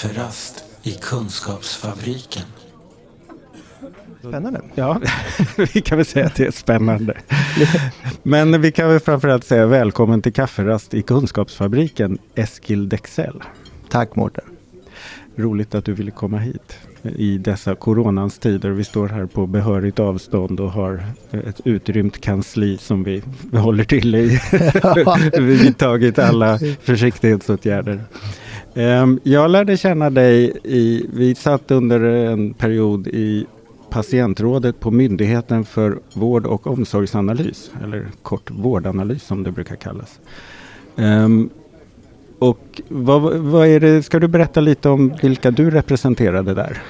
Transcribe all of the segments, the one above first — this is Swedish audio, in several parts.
Kafferast i Kunskapsfabriken. Spännande. Ja, vi kan väl säga att det är spännande. Men vi kan väl framförallt säga välkommen till kafferast i Kunskapsfabriken, Eskil Dexell. Tack Mårten. Roligt att du ville komma hit i dessa coronans tider. Vi står här på behörigt avstånd och har ett utrymt kansli som vi håller till i. vi har tagit alla försiktighetsåtgärder. Ehm, jag lärde känna dig i, vi satt under en period i patientrådet på Myndigheten för vård och omsorgsanalys, eller kort vårdanalys som det brukar kallas. Ehm, och vad, vad, är det, ska du berätta lite om vilka du representerade där?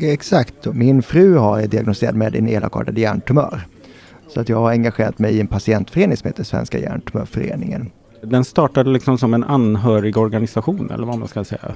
Exakt, min fru har diagnostiserad med en elakartad hjärntumör. Så att jag har engagerat mig i en patientförening som heter Svenska hjärntumörföreningen. Den startade liksom som en anhörigorganisation eller vad man ska säga?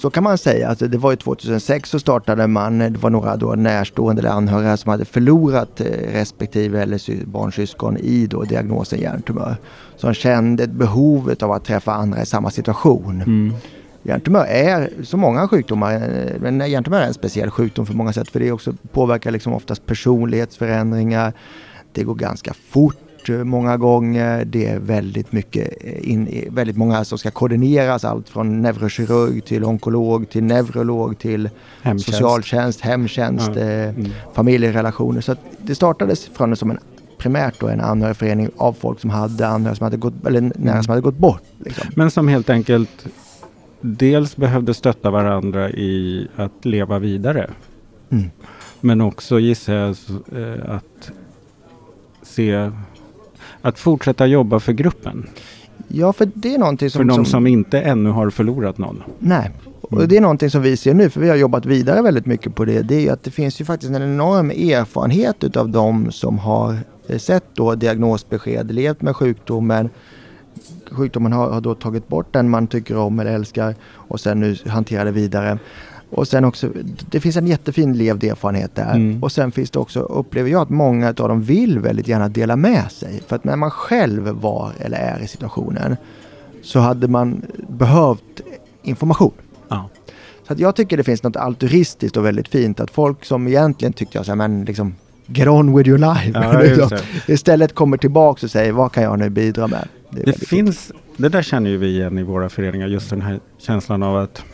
Så kan man säga. Alltså det var ju 2006 så startade man, det var några då närstående eller anhöriga som hade förlorat eh, respektive eller barnsyskon i då diagnosen hjärntumör. Som kände ett behov av att träffa andra i samma situation. Mm. Hjärntumör är, som många sjukdomar, eh, men hjärntumör är en speciell sjukdom för många sätt för det också påverkar liksom oftast personlighetsförändringar. Det går ganska fort många gånger. Det är väldigt mycket in, väldigt många som ska koordineras. Allt från neurokirurg till onkolog till neurolog till hemtjänst. socialtjänst, hemtjänst, ja. Eh, mm. familjerelationer. Så det startades från som en primärt då en anhörigförening av folk som hade anhöriga som hade gått, eller nära som hade gått bort. Liksom. Men som helt enkelt dels behövde stötta varandra i att leva vidare. Mm. Men också gissar jag eh, att se att fortsätta jobba för gruppen? Ja, för det är någonting som... För de som, som inte ännu har förlorat någon? Nej, och mm. det är någonting som vi ser nu, för vi har jobbat vidare väldigt mycket på det. Det är att det finns ju faktiskt en enorm erfarenhet utav de som har eh, sett då diagnosbesked, levt med sjukdomen, sjukdomen har, har, då tagit bort den man tycker om eller älskar och sen nu hanterar det vidare. Och sen också, det finns en jättefin levd erfarenhet där. Mm. Och sen finns det också, upplever jag, att många av dem vill väldigt gärna dela med sig. För att när man själv var eller är i situationen så hade man behövt information. Ja. Så att jag tycker det finns något altruistiskt och väldigt fint att folk som egentligen tyckte jag så här, men liksom get on with your life. Ja, liksom, istället kommer tillbaka och säger vad kan jag nu bidra med. Det, det finns, fint. det där känner ju vi igen i våra föreningar, just den här känslan av att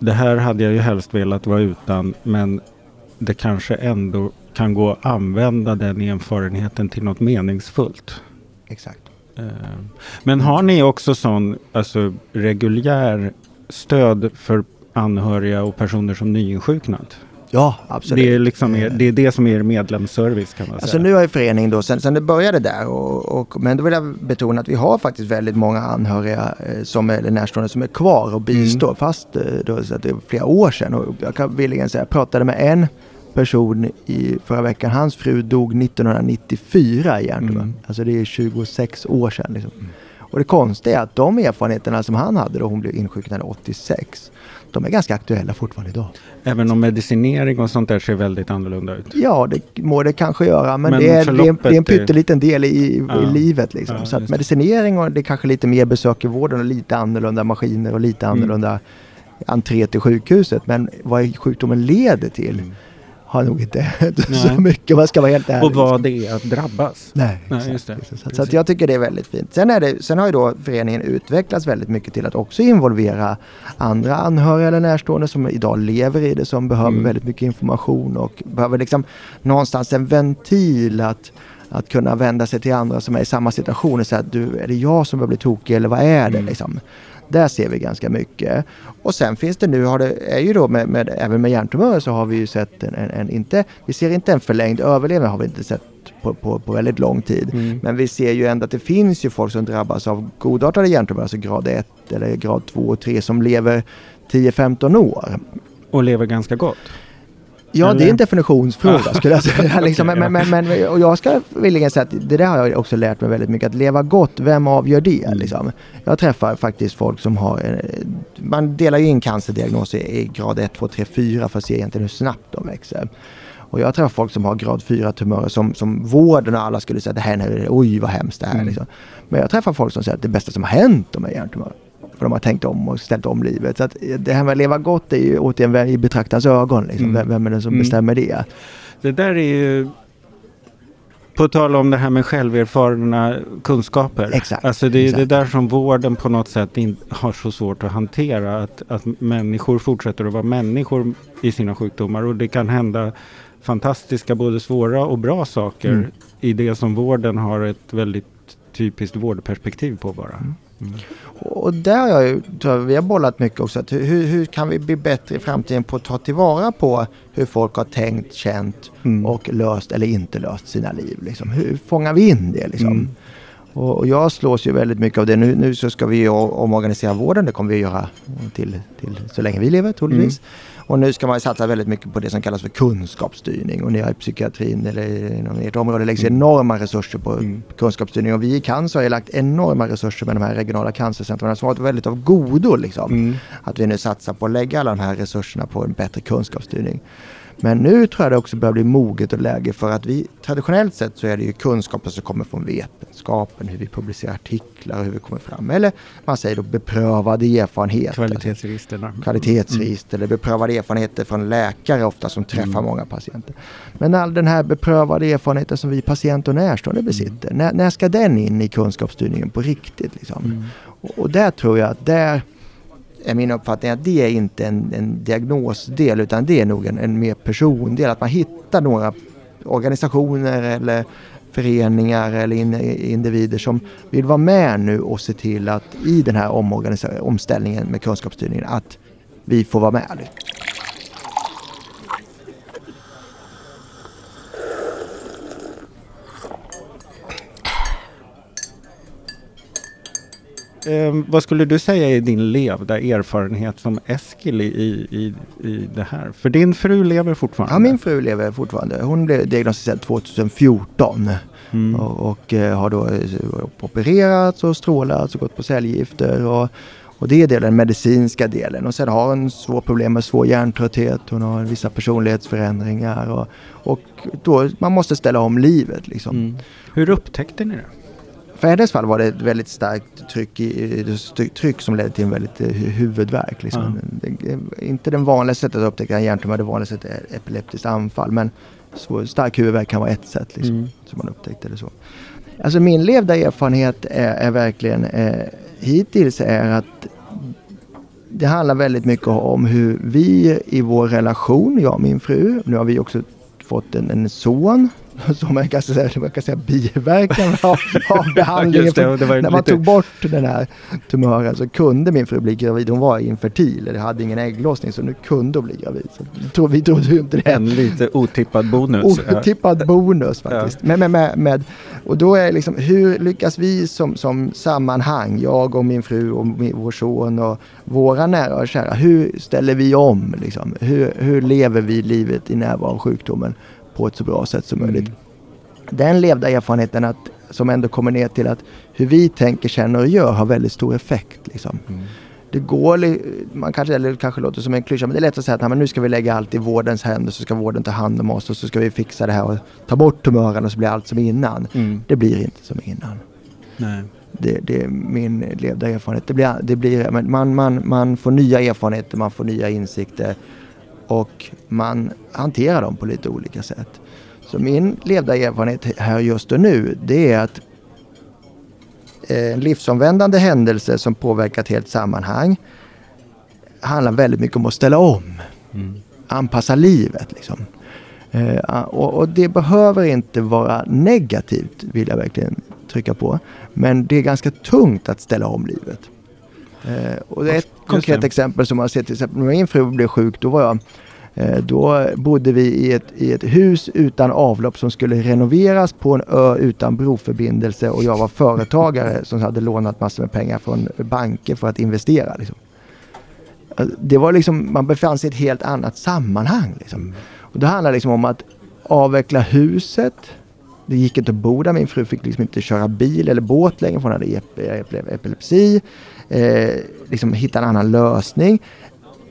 det här hade jag ju helst velat vara utan men det kanske ändå kan gå att använda den erfarenheten till något meningsfullt. Exakt. Eh, men har ni också sån alltså, reguljär stöd för anhöriga och personer som nyinsjuknat? Ja, absolut. Det är, liksom er, det är det som är medlemsservice kan man alltså säga. Nu har ju föreningen då, sen, sen det började där, och, och, men då vill jag betona att vi har faktiskt väldigt många anhöriga eh, som är, eller närstående som är kvar och bistår. Mm. Fast eh, då, så att det är flera år sedan. Och jag kan villigen säga, jag pratade med en person i förra veckan. Hans fru dog 1994 i hjärntumör. Mm. Alltså det är 26 år sedan. Liksom. Mm. Och det konstiga är att de erfarenheterna som han hade då hon blev insjuknad 86 de är ganska aktuella fortfarande idag. Även om medicinering och sånt där ser väldigt annorlunda ut? Ja, det må det kanske göra, men, men det, är, det, är, det är en pytteliten del i, ja. i livet. Liksom. Ja, så att medicinering och det är kanske lite mer besök i vården och lite annorlunda maskiner och lite mm. annorlunda mm. entré till sjukhuset. Men vad sjukdomen leder till mm har nog inte hänt så mycket om man ska vara helt ärlig. Och vad det är att drabbas. Nej, Nej just det. Så, så, att jag tycker det är väldigt fint. Sen, är det, sen har ju då föreningen utvecklats väldigt mycket till att också involvera andra anhöriga eller närstående som idag lever i det som behöver mm. väldigt mycket information och behöver liksom någonstans en ventil att att kunna vända sig till andra som är i samma situation och säga att du, är det jag som börjar bli tokig eller vad är det? Mm. Liksom. Där ser vi ganska mycket. Och sen finns det nu, har det, är ju då med, med, även med hjärntumörer så har vi ju sett en, en, en, inte, vi ser inte en förlängd överlevnad har vi inte sett på, på, på väldigt lång tid. Mm. Men vi ser ju ändå att det finns ju folk som drabbas av godartade hjärntumörer, alltså grad 1 eller grad 2 och 3 som lever 10-15 år. Och lever ganska gott? Ja, Eller? det är en definitionsfråga skulle jag säga. liksom, men, men, men, och jag ska villigen säga att det där har jag också lärt mig väldigt mycket. Att leva gott, vem avgör det? Mm. Liksom? Jag träffar faktiskt folk som har, eh, man delar ju in cancerdiagnoser i grad 1, 2, 3, 4 för att se egentligen hur snabbt de växer. Och jag träffar folk som har grad 4 tumörer som, som vården och alla skulle säga det här är, oj vad hemskt det här är. Mm. Liksom. Men jag träffar folk som säger att det bästa som har hänt de är hjärntumörer. För de har tänkt om och ställt om livet. Så att det här med att leva gott är ju återigen i betraktarens ögon. Liksom. Mm. Vem, är det som Mm. bestämmer det? Det där är ju på tal om det här med själverfarna kunskaper. Exakt, Alltså det är exakt. det där som vården på något sätt in, har så svårt att hantera. Att, att människor fortsätter att vara människor i sina sjukdomar. Och det kan hända fantastiska, både svåra och bra saker Mm. i det som vården har ett väldigt typiskt vårdperspektiv på bara. Mm. Och där har jag ju, tror jag, vi har bollat mycket också. Att hur, hur kan vi bli bättre i framtiden på att ta tillvara på hur folk har tänkt, känt Mm. och löst eller inte löst sina liv. Liksom. Hur fångar vi in det? Liksom? Mm. Och, och jag slås ju väldigt mycket av det. Nu, nu så ska vi omorganisera vården. Det kommer vi göra till, till så länge vi lever troligtvis. Mm. Och nu ska man satsa väldigt mycket på det som kallas för kunskapsstyrning. Och nere i psykiatrin eller inom ert område läggs Mm. enorma resurser på Mm. kunskapsstyrning. Och vi i cancer har ju lagt enorma resurser med de här regionala cancercentren som har varit väldigt av godo. Liksom. Mm. Att vi nu satsar på att lägga alla de här resurserna på en bättre kunskapsstyrning. Men nu tror jag det också börjar bli moget och läge för att vi traditionellt sett så är det ju kunskapen som kommer från vetenskapen, hur vi publicerar artiklar och hur vi kommer fram. Eller man säger då beprövade erfarenheter. Kvalitetsregistren. Kvalitetsregister eller beprövade erfarenheter från läkare ofta som träffar Mm. många patienter. Men all den här beprövade erfarenheten som vi patienter och närstående besitter, när, när ska den in i kunskapsstyrningen på riktigt? Liksom? Mm. Och, och där tror jag att där är min uppfattning att det är inte en, en diagnosdel utan det är nog en, en mer persondel. Att man hittar några organisationer eller föreningar eller in, individer som vill vara med nu och se till att i den här omställningen med kunskapsstyrningen att vi får vara med. Eh, vad skulle du säga är din levda erfarenhet som Eskil i, i, i det här? För din fru lever fortfarande? Ja, min fru lever fortfarande. Hon blev diagnostiserad 2014 Mm. och, och eh, har då eh, opererats och strålats och gått på cellgifter. Och, och det är den medicinska delen. Och sen har hon svåra problem med svår hjärntrötthet. Hon har vissa personlighetsförändringar. Och, och då man måste ställa om livet. Liksom. Mm. Hur upptäckte ni det? För hennes fall var det ett väldigt starkt tryck, i, tryck som ledde till en väldigt eh, hu- huvudvärk. Liksom. Det, inte den vanliga sättet att upptäcka en hjärntumör, det vanliga sättet är epileptiskt anfall. Men svår, stark huvudvärk kan vara ett sätt liksom, Mm. som man upptäckte det så. Alltså min levda erfarenhet är, är verkligen eh, hittills är att det handlar väldigt mycket om hur vi i vår relation, jag och min fru, nu har vi också fått en, en son som man kan säga, man kan säga biverkan av, av behandlingen. Det, det När man lite- tog bort den här tumören så kunde min fru bli gravid. Hon var infertil, eller hade ingen ägglossning så nu kunde hon bli gravid. Så vi trodde, ju inte det. En lite otippad bonus. Otippad bonus faktiskt. Men, med, med, med, och då är liksom, hur lyckas vi som, som sammanhang, jag och min fru och min, vår son och våra nära och kära, hur ställer vi om? Liksom? Hur, hur lever vi livet i närvaro av sjukdomen på ett så bra sätt som möjligt? Mm. Den levda erfarenheten att, som ändå kommer ner till att hur vi tänker, känner och gör har väldigt stor effekt. Liksom. Mm. Det går, man kanske, eller kanske låter som en klyscha, men det är lätt att säga att "Nej, men nu ska vi lägga allt i vårdens händer så ska vården ta hand om oss och så ska vi fixa det här och ta bort tumören och så blir allt som innan. Mm. Det blir inte som innan. Nej. Det, det är min levda erfarenhet. Det blir, det blir, man, man, man får nya erfarenheter, man får nya insikter och man hanterar dem på lite olika sätt. Så min levda erfarenhet här just och nu det är att eh, en livsomvändande händelse som påverkar ett helt sammanhang handlar väldigt mycket om att ställa om Mm. anpassa livet. Liksom. Eh, och, och det behöver inte vara negativt, vill jag verkligen trycka på. Men det är ganska tungt att ställa om livet. Eh, och det är ett konkret exempel som jag ser till exempel när min fru blev sjuk. Då, var jag, eh, då bodde vi i ett, i ett hus utan avlopp som skulle renoveras på en ö utan broförbindelse och jag var företagare som hade lånat massor med pengar från banker för att investera. Liksom. Alltså, Det var liksom, man befann sig i ett helt annat sammanhang. Liksom. Och det handlar liksom om att avveckla huset. Det gick inte att bo där. Min fru fick liksom inte köra bil eller båt längre för hon hade ep- ep- epilepsi. Eh, liksom hitta en annan lösning.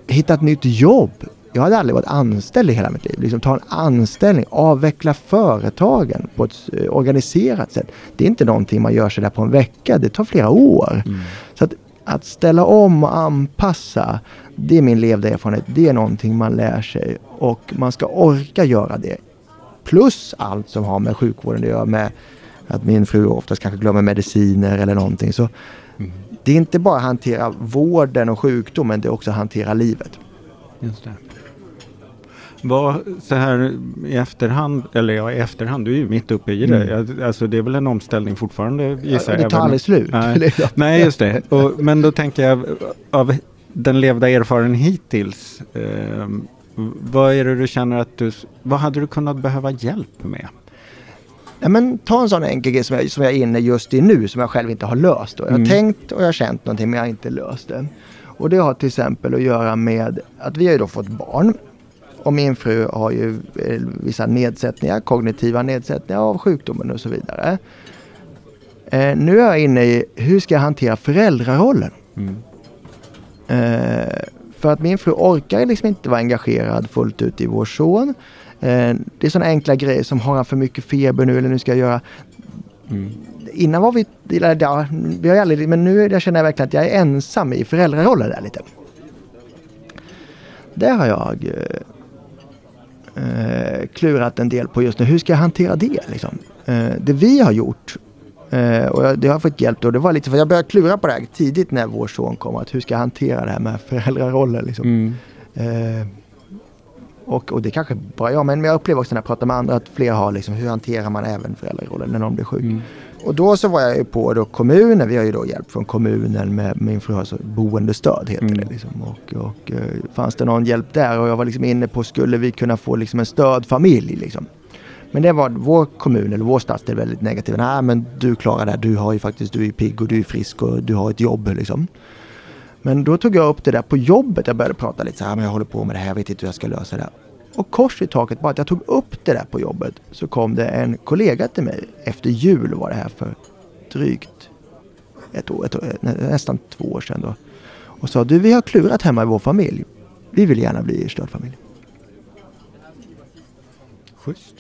Hitta ett nytt jobb. Jag hade aldrig varit anställd i hela mitt liv. Liksom ta en anställning, avveckla företagen på ett eh, organiserat sätt. Det är inte någonting man gör sig där på en vecka. Det tar flera år. Mm. Så att att ställa om och anpassa, det är min levda erfarenhet. Det är någonting man lär sig och man ska orka göra det. Plus allt som har med sjukvården att göra med att min fru oftast kanske glömmer mediciner eller någonting. Så. Det är inte bara att hantera vården och sjukdomen, det är också att hantera livet. Just det. Vad, så här i efterhand, eller ja i efterhand, du är ju mitt uppe i det. Mm. Alltså det är väl en omställning fortfarande gissar jag. Ja, det tar aldrig slut. Nej, nej just det. Och, men då tänker jag av den levda erfarenheten hittills. Eh, vad är det du känner att du, vad hade du kunnat behöva hjälp med? Ja, men ta en sån enkel grej som jag, som jag är inne just i nu som jag själv inte har löst. Då. Jag har mm. tänkt och jag har känt någonting men jag har inte löst det. Och det har till exempel att göra med att vi har ju då fått barn. Och min fru har ju eh, vissa nedsättningar, kognitiva nedsättningar av sjukdomen och så vidare. Eh, nu är jag inne i hur ska jag hantera föräldrarollen? Mm. Eh, för att min fru orkar liksom inte vara engagerad fullt ut i vår son. Eh, det är sådana enkla grejer som har han för mycket feber nu eller nu ska jag göra. Mm. Innan var vi, ja, vi har aldrig, men nu jag känner jag verkligen att jag är ensam i föräldrarollen där lite. Där har jag eh, klurat en del på just nu. Hur ska jag hantera det? Liksom? Eh, det vi har gjort eh, och det har fått hjälp då. Det var lite för jag började klura på det här tidigt när vår son kom. Att hur ska jag hantera det här med föräldrarollen? Liksom. Mm. Eh, och, och det kanske bara jag, men jag upplever också när jag pratar med andra att fler har liksom, hur hanterar man även föräldrarollen när någon blir sjuk. Mm. Och då så var jag ju på då kommunen, vi har ju då hjälp från kommunen med min fru har så boendestöd heter mm. det. Liksom. Och, och uh, fanns det någon hjälp där och jag var liksom inne på skulle vi kunna få liksom en stödfamilj liksom. Men det var vår kommun eller vår stadsdel väldigt negativ. Nej men du klarar det, du har ju faktiskt, du är pigg och du är frisk och du har ett jobb liksom. Men då tog jag upp det där på jobbet. Jag började prata lite så här, men jag håller på med det här, jag vet inte hur jag ska lösa det. Och kors i taket, bara att jag tog upp det där på jobbet så kom det en kollega till mig efter jul var det här för drygt ett år, ett år nästan två år sedan då. Och sa, du vi har klurat hemma i vår familj. Vi vill gärna bli stödfamilj. Schysst.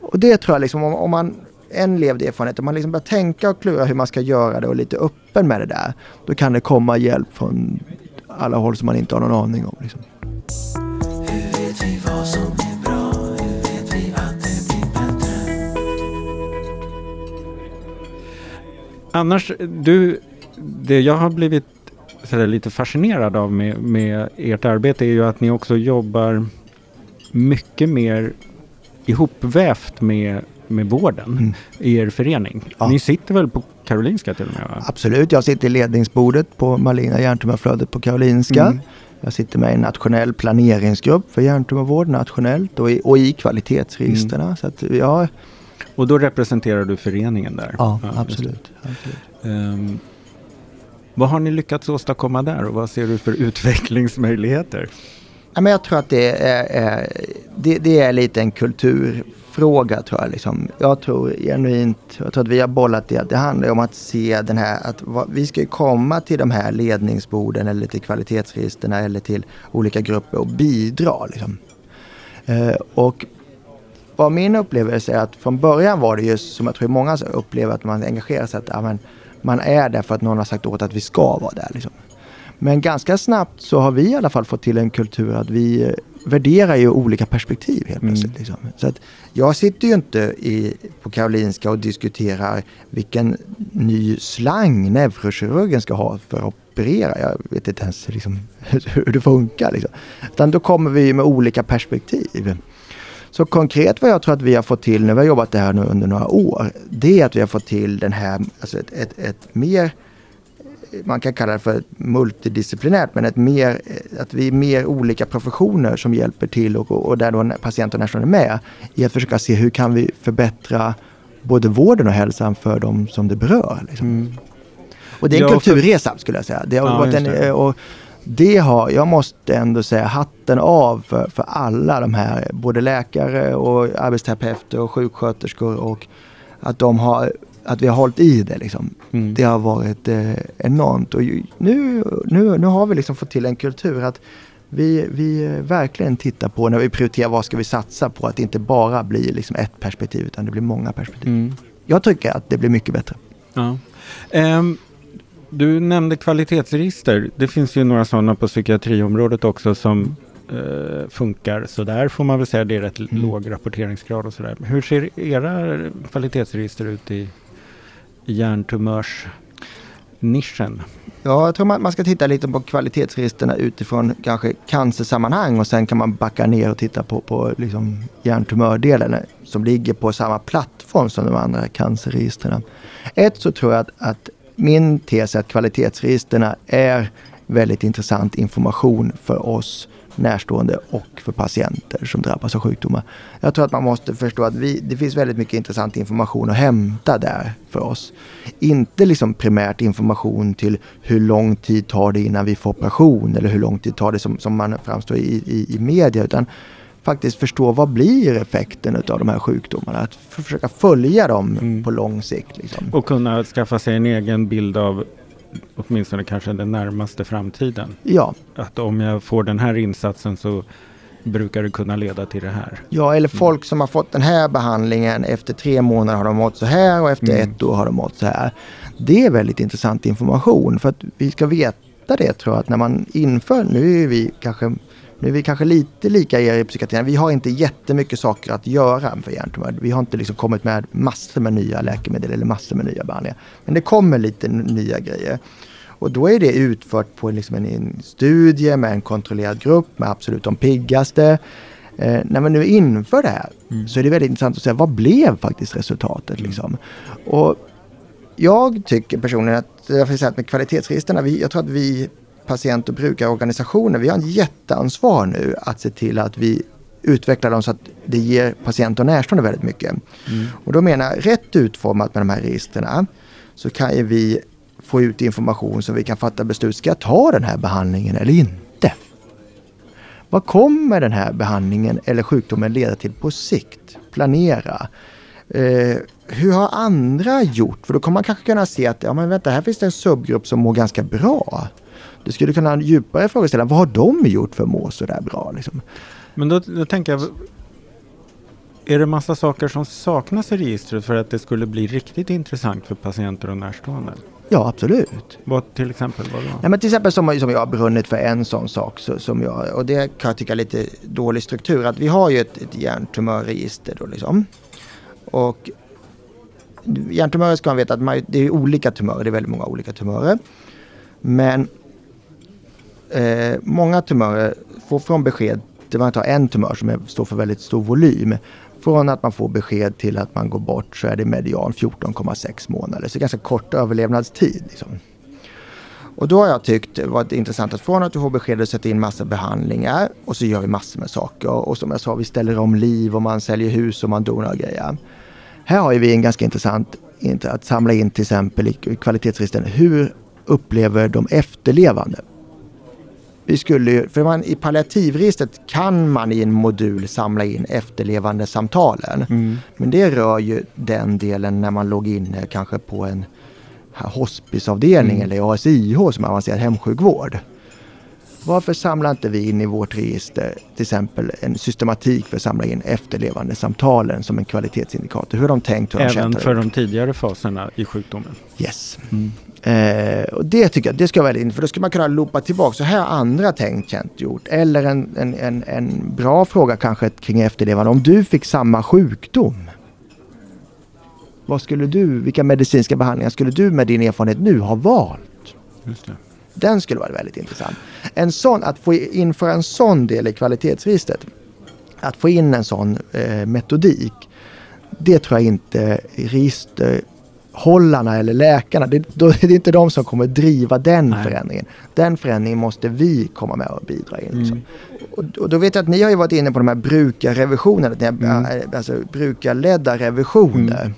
Och det tror jag liksom om, om man en levd erfarenhet, om man liksom börjar tänka och klura hur man ska göra det och är lite öppen med det där. Då kan det komma hjälp från alla håll som man inte har någon aning om. Liksom. Annars, du, det jag har blivit lite fascinerad av med, med ert arbete är ju att ni också jobbar mycket mer ihopvävt med med vården mm. i er förening. Ja. Ni sitter väl på Karolinska till och med? Va? Absolut, jag sitter i ledningsbordet på Malina hjärntumörflödet på Karolinska. Mm. Jag sitter med i en nationell planeringsgrupp för hjärntumörvård nationellt och i, och i kvalitetsregistren. Mm. Så att, ja. Och då representerar du föreningen där? Ja, ja absolut. absolut. Um, vad har ni lyckats åstadkomma där och vad ser du för utvecklingsmöjligheter? Ja, men jag tror att det är, det, det, är lite en kulturfråga tror jag. Liksom. Jag tror genuint, jag tror att vi har bollat det, det handlar om att se den här, att vi ska ju komma till de här ledningsborden eller till kvalitetsregistren eller till olika grupper och bidra. Liksom. Eh, och vad min upplevelse är att från början var det just som jag tror många upplever att man engagerar sig, att ja, men, man är där för att någon har sagt åt att vi ska vara där. Liksom. Men ganska snabbt så har vi i alla fall fått till en kultur att vi eh, värderar ju olika perspektiv helt plötsligt. Mm. Liksom. Så att jag sitter ju inte i, på Karolinska och diskuterar vilken ny slang neurokirurgen ska ha för att operera. Jag vet inte ens liksom, hur det funkar. Liksom. Utan då kommer vi med olika perspektiv. Så konkret vad jag tror att vi har fått till när vi har jobbat det här nu under några år. Det är att vi har fått till den här, alltså ett, ett, ett mer man kan kalla det för multidisciplinärt, men ett mer, att vi är mer olika professioner som hjälper till och, och där då patienten nästan är med i att försöka se hur kan vi förbättra både vården och hälsan för de som det berör. Liksom. Mm. Och det är en ja, kulturresa för... skulle jag säga. Det har ja, varit en, det. Och det har, jag måste ändå säga hatten av för, för alla de här, både läkare och arbetsterapeuter och sjuksköterskor och att de har att vi har hållit i det liksom. Mm. Det har varit eh, enormt. Och nu, nu, nu har vi liksom fått till en kultur att vi, vi verkligen tittar på när vi prioriterar vad ska vi satsa på. Att det inte bara blir liksom ett perspektiv utan det blir många perspektiv. Mm. Jag tycker att det blir mycket bättre. Ja. Um, Du nämnde kvalitetsregister. Det finns ju några sådana på psykiatriområdet också som eh, funkar sådär får man väl säga. Det är rätt mm. låg rapporteringsgrad och sådär. Hur ser era kvalitetsregister ut i, i hjärntumörsnischen? Ja, jag tror man, man ska titta lite på kvalitetsregistren utifrån kanske cancersammanhang och sen kan man backa ner och titta på, på liksom hjärntumördelen som ligger på samma plattform som de andra cancerregistren. Ett så tror jag att, att min tes är att kvalitetsregistren är väldigt intressant information för oss närstående och för patienter som drabbas av sjukdomar. Jag tror att man måste förstå att vi, det finns väldigt mycket intressant information att hämta där för oss. Inte liksom primärt information till hur lång tid tar det innan vi får operation eller hur lång tid tar det som, som man framstår i, i, i media utan faktiskt förstå vad blir effekten av de här sjukdomarna. Att försöka följa dem mm. på lång sikt. Liksom. Och kunna skaffa sig en egen bild av åtminstone kanske den närmaste framtiden. Ja. Att om jag får den här insatsen så brukar det kunna leda till det här. Ja, eller mm. folk som har fått den här behandlingen efter tre månader har de mått så här och efter mm. ett år har de mått så här. Det är väldigt intressant information för att vi ska veta det tror jag att när man inför, nu är vi kanske nu är vi kanske lite lika er i psykiatrin. Vi har inte jättemycket saker att göra för hjärntumör. Vi har inte liksom kommit med massor med nya läkemedel eller massor med nya behandlingar. Men det kommer lite nya grejer. Och då är det utfört på liksom en, en studie med en kontrollerad grupp med absolut de piggaste. Eh, när man nu inför det här mm. så är det väldigt intressant att se vad blev faktiskt resultatet. Mm. Liksom. Och jag tycker personligen att, jag säga att med kvalitetsregistren, jag tror att vi patient och brukarorganisationer, vi har ett jätteansvar nu att se till att vi utvecklar dem så att det ger patient och närstående väldigt mycket. Mm. Och då menar jag, rätt utformat med de här registren så kan ju vi få ut information så vi kan fatta beslut. Ska jag ta den här behandlingen eller inte? Vad kommer den här behandlingen eller sjukdomen leda till på sikt? Planera. Eh, hur har andra gjort? För då kommer man kanske kunna se att ja, men vänta, här finns det en subgrupp som mår ganska bra. Du skulle kunna djupare frågeställa, vad har de gjort för att må sådär bra? Liksom? Men då, då tänker jag, är det massa saker som saknas i registret för att det skulle bli riktigt intressant för patienter och närstående? Ja, absolut. Vad till exempel? Vad Ja, men till exempel som, som jag har brunnit för en sån sak. Så, som jag, och det kan jag tycka är lite dålig struktur. Att vi har ju ett, ett hjärntumörregister då liksom. Och hjärntumörer ska man veta att det är olika tumörer. Det är väldigt många olika tumörer. Men eh, många tumörer får från besked, till man tar en tumör som är, står för väldigt stor volym. Från att man får besked till att man går bort så är det median 14,6 månader. Så ganska kort överlevnadstid. Liksom. Och då har jag tyckt det varit intressant att från att du får besked och sätta in massa behandlingar och så gör vi massor med saker. Och som jag sa, vi ställer om liv och man säljer hus och man donar grejer. Här har vi en ganska intressant att samla in till exempel i kvalitetsregistren. Hur upplever de efterlevande? Vi skulle för man, i palliativregistret kan man i en modul samla in efterlevande samtalen. Mm. Men det rör ju den delen när man låg inne kanske på en hospiceavdelning mm. eller ASIH som avancerad hemsjukvård. Varför samlar inte vi in i vårt register till exempel en systematik för att samla in efterlevande samtalen som en kvalitetsindikator? Hur har de tänkt? Hur Även de känt, för de tidigare faserna i sjukdomen? Yes. Mm. Eh, och det tycker jag, det ska vara väldigt in, för då ska man kunna loopa tillbaka. Så här har andra tänkt, känt, gjort. Eller en, en, en, en bra fråga kanske kring efterlevande. Om du fick samma sjukdom. Vad skulle du, vilka medicinska behandlingar skulle du med din erfarenhet nu ha valt? Den skulle vara väldigt intressant. En sån, att få införa en sån del i kvalitetsregistret. Att få in en sån eh, metodik. Det tror jag inte register hållarna eller läkarna, det, då är det inte de som kommer driva den Nej. förändringen. Den förändringen måste vi komma med och bidra in. Liksom. Mm. Och, och, då vet jag att ni har ju varit inne på de här brukarrevisionerna, mm. alltså brukarledda revisioner. Mm.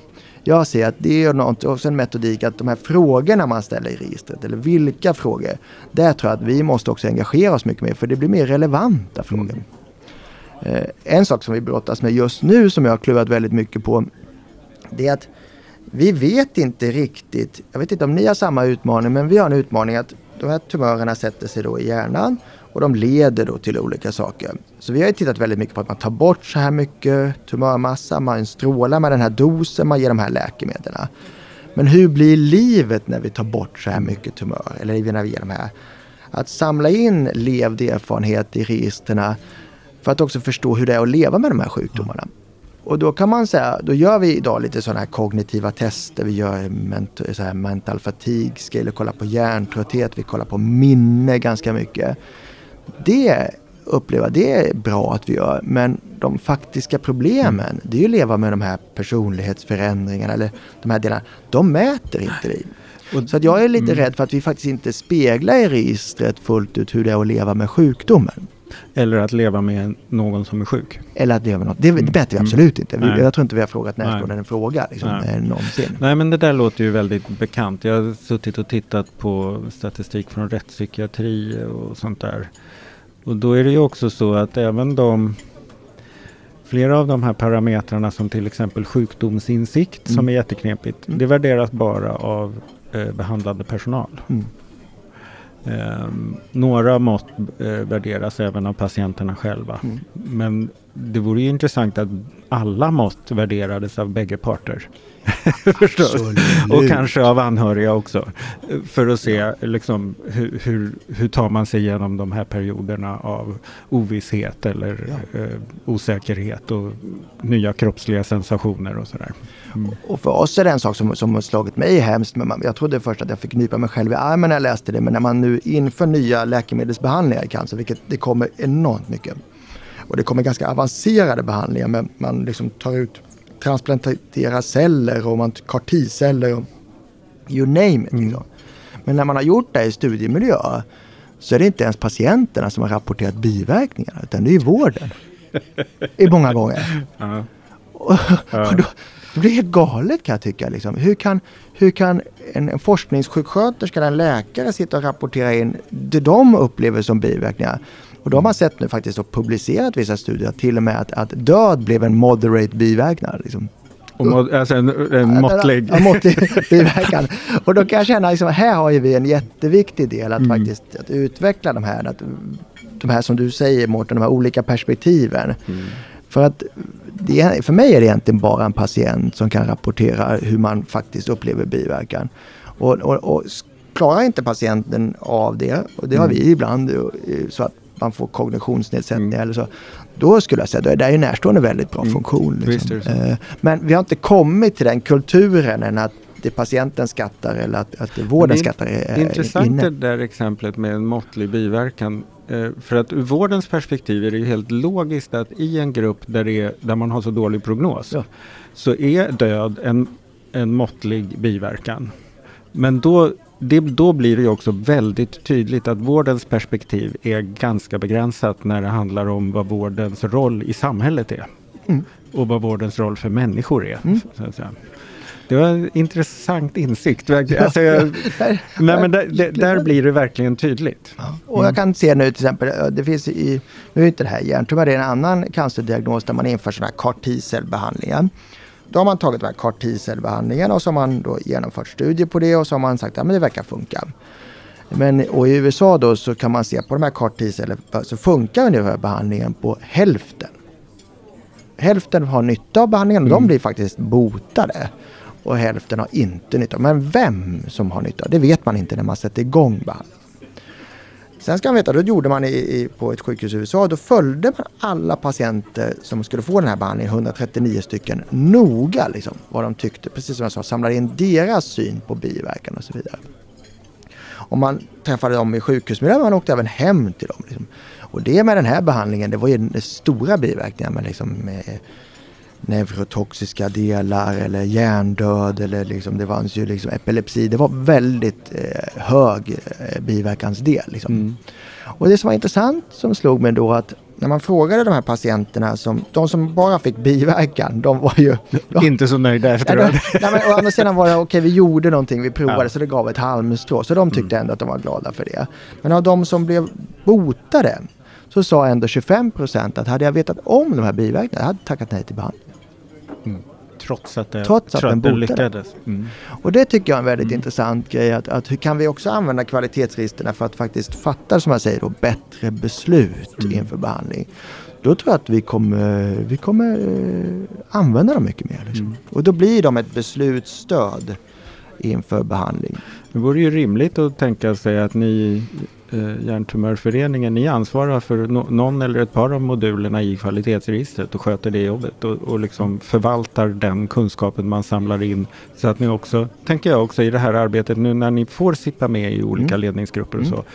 Jag ser att det är något, också en metodik att de här frågorna man ställer i registret, eller vilka frågor, där tror jag att vi måste också engagera oss mycket mer för det blir mer relevanta frågor. Mm. Eh, en sak som vi brottas med just nu som jag har kluvat väldigt mycket på, det är att vi vet inte riktigt, jag vet inte om ni har samma utmaning, men vi har en utmaning att de här tumörerna sätter sig då i hjärnan och de leder då till olika saker. Så vi har tittat väldigt mycket på att man tar bort så här mycket tumörmassa, man strålar med den här dosen, man ger de här läkemedlen. Men hur blir livet när vi tar bort så här mycket tumör? Eller när vi ger de här. Att samla in levd erfarenhet i registren för att också förstå hur det är att leva med de här sjukdomarna. Och då kan man säga, då gör vi idag lite sådana här kognitiva tester. Vi gör ment så här mental fatigue scale, kollar på hjärntrötthet, vi kollar på minne ganska mycket. Det upplever det är bra att vi gör. Men de faktiska problemen, mm. det är ju att leva med de här personlighetsförändringarna eller de här delarna. De mäter inte vi. Så jag är lite mm. rädd för att vi faktiskt inte speglar i registret fullt ut hur det är att leva med sjukdomen. Eller att leva med någon som är sjuk. Eller att leva med något. Det, det vi mm. absolut inte. Vi, jag tror inte vi har frågat närstående en fråga liksom, Nej. någonsin. Nej men det där låter ju väldigt bekant. Jag har suttit och tittat på statistik från rättspsykiatri och sånt där. Och då är det ju också så att även de Flera av de här parametrarna som till exempel sjukdomsinsikt mm. som är jätteknepigt. Mm. Det värderas bara av eh, behandlande personal. Mm. Eh, några mått eh, värderas även av patienterna själva. Mm. Men det vore ju intressant att alla mått värderades av bägge parter. och kanske av anhöriga också. För att se liksom, hur, hur, hur tar man sig igenom de här perioderna av ovisshet eller ja. eh, osäkerhet och nya kroppsliga sensationer och sådär. Mm. Och för oss är det en sak som, som har slagit mig hemskt. Men man, jag trodde först att jag fick nypa mig själv i armen när jag läste det. Men när man nu inför nya läkemedelsbehandlingar i cancer, vilket det kommer enormt mycket. Och det kommer ganska avancerade behandlingar. Men man liksom tar ut transplanterar celler och man tar T-celler och you name it. Mm. Liksom. Men när man har gjort det i studiemiljö så är det inte ens patienterna som har rapporterat biverkningarna utan det är vården. I många gånger. Uh Och, och då, det blir helt galet kan jag tycka. Liksom. Hur kan, hur kan en, en forskningssjuksköterska eller en läkare sitta och rapportera in det de upplever som biverkningar? Och då har man sett nu faktiskt och publicerat vissa studier till och med att, att död blev en moderate biverknad. Liksom. Och mod, alltså en, en måttlig... Ja, måttlig biverkan. Och då kan jag känna, liksom, här har ju vi en jätteviktig del att mm. faktiskt att utveckla de här, att, de här som du säger Mårten, de här olika perspektiven. Mm. För att det, för mig är det egentligen bara en patient som kan rapportera hur man faktiskt upplever biverkan. Och, och, och klarar inte patienten av det, och det har mm. vi ibland, så att man får kognitionsnedsättning mm. eller så. Då skulle jag säga att det är närstående väldigt bra mm. funktion. Liksom. Eh, men vi har inte kommit till den kulturen än att det patienten skattar eller att, att det vården det är skattar. Är, intressant inne. det där exemplet med en måttlig biverkan. Eh, för att ur vårdens perspektiv är det ju helt logiskt att i en grupp där, är, där man har så dålig prognos ja. så är död en, en måttlig biverkan. Men då det, då blir det också väldigt tydligt att vårdens perspektiv är ganska begränsat när det handlar om vad vårdens roll i samhället är. Mm. Och vad vårdens roll för människor är. Mm. Det var en intressant insikt. Alltså, jag, nej, men där, där, där, blir det verkligen tydligt. Ja. Och jag kan se nu till exempel, det finns i, nu är inte det här hjärntumör, det är en annan cancerdiagnos där man inför sådana här CAR T-cellbehandlingar. Då har man tagit de här CAR T-cellbehandlingarna och så har man då genomfört studier på det och så har man sagt att ja, det verkar funka. Men i USA då så kan man se på de här CAR T-cellerna så funkar ungefär behandlingen på hälften. Hälften har nytta av behandlingen och mm. de blir faktiskt botade. Och hälften har inte nytta. Men vem som har nytta, det vet man inte när man sätter igång behandlingen. Sen ska man veta, då gjorde man i, i, på ett sjukhus i USA, då följde man alla patienter som skulle få den här behandlingen, 139 stycken, noga liksom, vad de tyckte. Precis som jag sa, samlade in deras syn på biverkan och så vidare. Och man träffade dem i sjukhusmiljö, man åkte även hem till dem. Liksom. Och det med den här behandlingen, det var ju stora biverkningar med, liksom, med neurotoxiska delar eller hjärndöd eller liksom, det fanns ju liksom epilepsi. Det var väldigt eh, hög eh, biverkansdel. Liksom. Mm. Och det som var intressant som slog mig då att när man frågade de här patienterna, som, de som bara fick biverkan, de var ju... Ja, Inte så nöjda efteråt. Ja, men, å andra sidan var det, okej okay, vi gjorde någonting, vi provade ja. så det gav ett halmstrå. Så de tyckte mm. ändå att de var glada för det. Men av de som blev botade så sa ändå 25 procent att hade jag vetat om de här biverkningarna, jag hade tackat nej till behandling. Mm. Trots att, det, Trots att den, den lyckades. Mm. Och det tycker jag är en väldigt mm. intressant grej. Att, att, hur kan vi också använda kvalitetsregisterna för att faktiskt fatta, som jag säger, då, bättre beslut mm. inför behandling. Då tror jag att vi kommer, vi kommer uh, använda dem mycket mer. Liksom. Mm. Och då blir de ett beslutsstöd inför behandling. Det vore ju rimligt att tänka sig att ni eh, Hjärntumörföreningen, ni ansvarar för no någon eller ett par av modulerna i kvalitetsregistret och sköter det jobbet och, och liksom förvaltar den kunskapen man samlar in. Så att ni också, tänker jag också i det här arbetet nu när ni får sitta med i olika mm. ledningsgrupper och så, mm.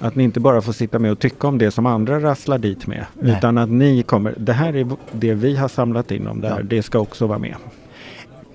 att ni inte bara får sitta med och tycka om det som andra rasslar dit med, Nej. utan att ni kommer, det här är det vi har samlat in om det här, ja. det ska också vara med.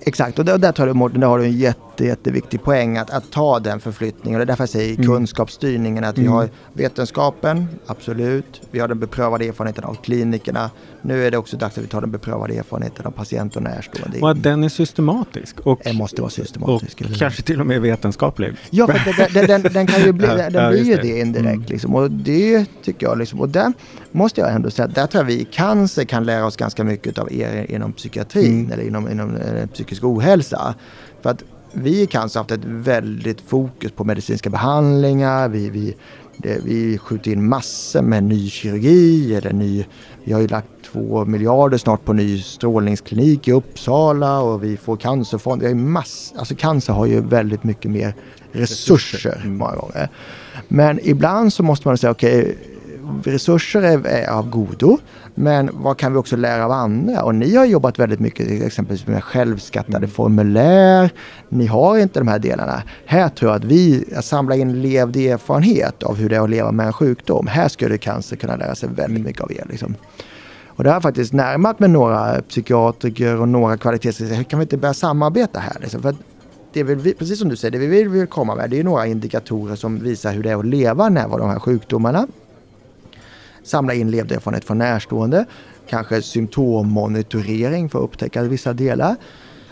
Exakt, och där, där tror jag Mårten, där har du en jätte, jätteviktig poäng att, att ta den förflyttningen. Och det är därför jag säger mm. kunskapsstyrningen att mm. vi har vetenskapen, absolut. Vi har den beprövade erfarenheten av klinikerna. Nu är det också dags att vi tar den beprövade erfarenheten av patient och närstående. Och att den är systematisk. Och, den måste vara systematisk. Och kanske till och med vetenskaplig. Ja, för den, den, den, kan ju bli, den ja, blir ju det, det indirekt. Mm. Liksom. Och det tycker jag, liksom, och där måste jag ändå säga, där tror jag vi i cancer kan lära oss ganska mycket av er inom psykiatrin mm. eller inom, inom eh, psykisk ohälsa. För att vi i cancer har haft ett väldigt fokus på medicinska behandlingar. Vi, vi, det, vi skjuter in massor med ny kirurgi. Eller ny, vi har ju lagt två miljarder snart på ny strålningsklinik i Uppsala och vi får cancerfond. Vi har mass, alltså cancer har ju väldigt mycket mer resurser mm. många gånger. Men ibland så måste man säga okej, okay, resurser är, är av godo. Men vad kan vi också lära av andra? Och ni har jobbat väldigt mycket exempelvis med självskattade mm. formulär. Ni har inte de här delarna. Här tror jag att vi samlar in levd erfarenhet av hur det är att leva med en sjukdom. Här skulle cancer kunna lära sig väldigt mm. mycket av er. Liksom. Och det har jag faktiskt närmat med några psykiatriker och några kvalitetsresurser. Kan vi inte börja samarbeta här? Liksom? För det vi, precis som du säger, det vi vill komma med det är några indikatorer som visar hur det är att leva när de här sjukdomarna samla in levd erfarenhet från närstående, kanske symptommonitorering för att upptäcka vissa delar.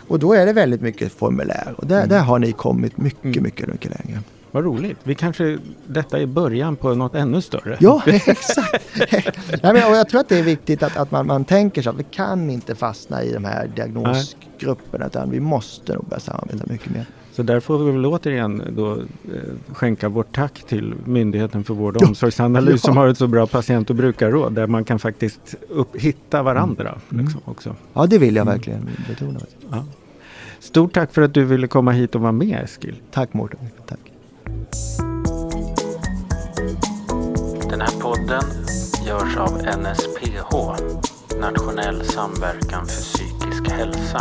Och då är det väldigt mycket formulär och där, mm. där har ni kommit mycket, mm. mycket, mycket längre. Vad roligt. Vi kanske, detta är början på något ännu större. Ja, exakt. Nej, men, och jag tror att det är viktigt att, att man, man tänker så att vi kan inte fastna i de här diagnosgrupperna utan vi måste nog börja samarbeta mycket mer. Så där får vi väl återigen då eh, skänka vårt tack till Myndigheten för vård och omsorgsanalys ja. som har ett så bra patient och brukarråd där man kan faktiskt upp, hitta varandra. Mm. Liksom, också. Ja, det vill jag mm. verkligen betona. Ja. Stort tack för att du ville komma hit och vara med Eskil. Tack Mårten. Tack. Den här podden görs av NSPH, Nationell samverkan för psykisk hälsa.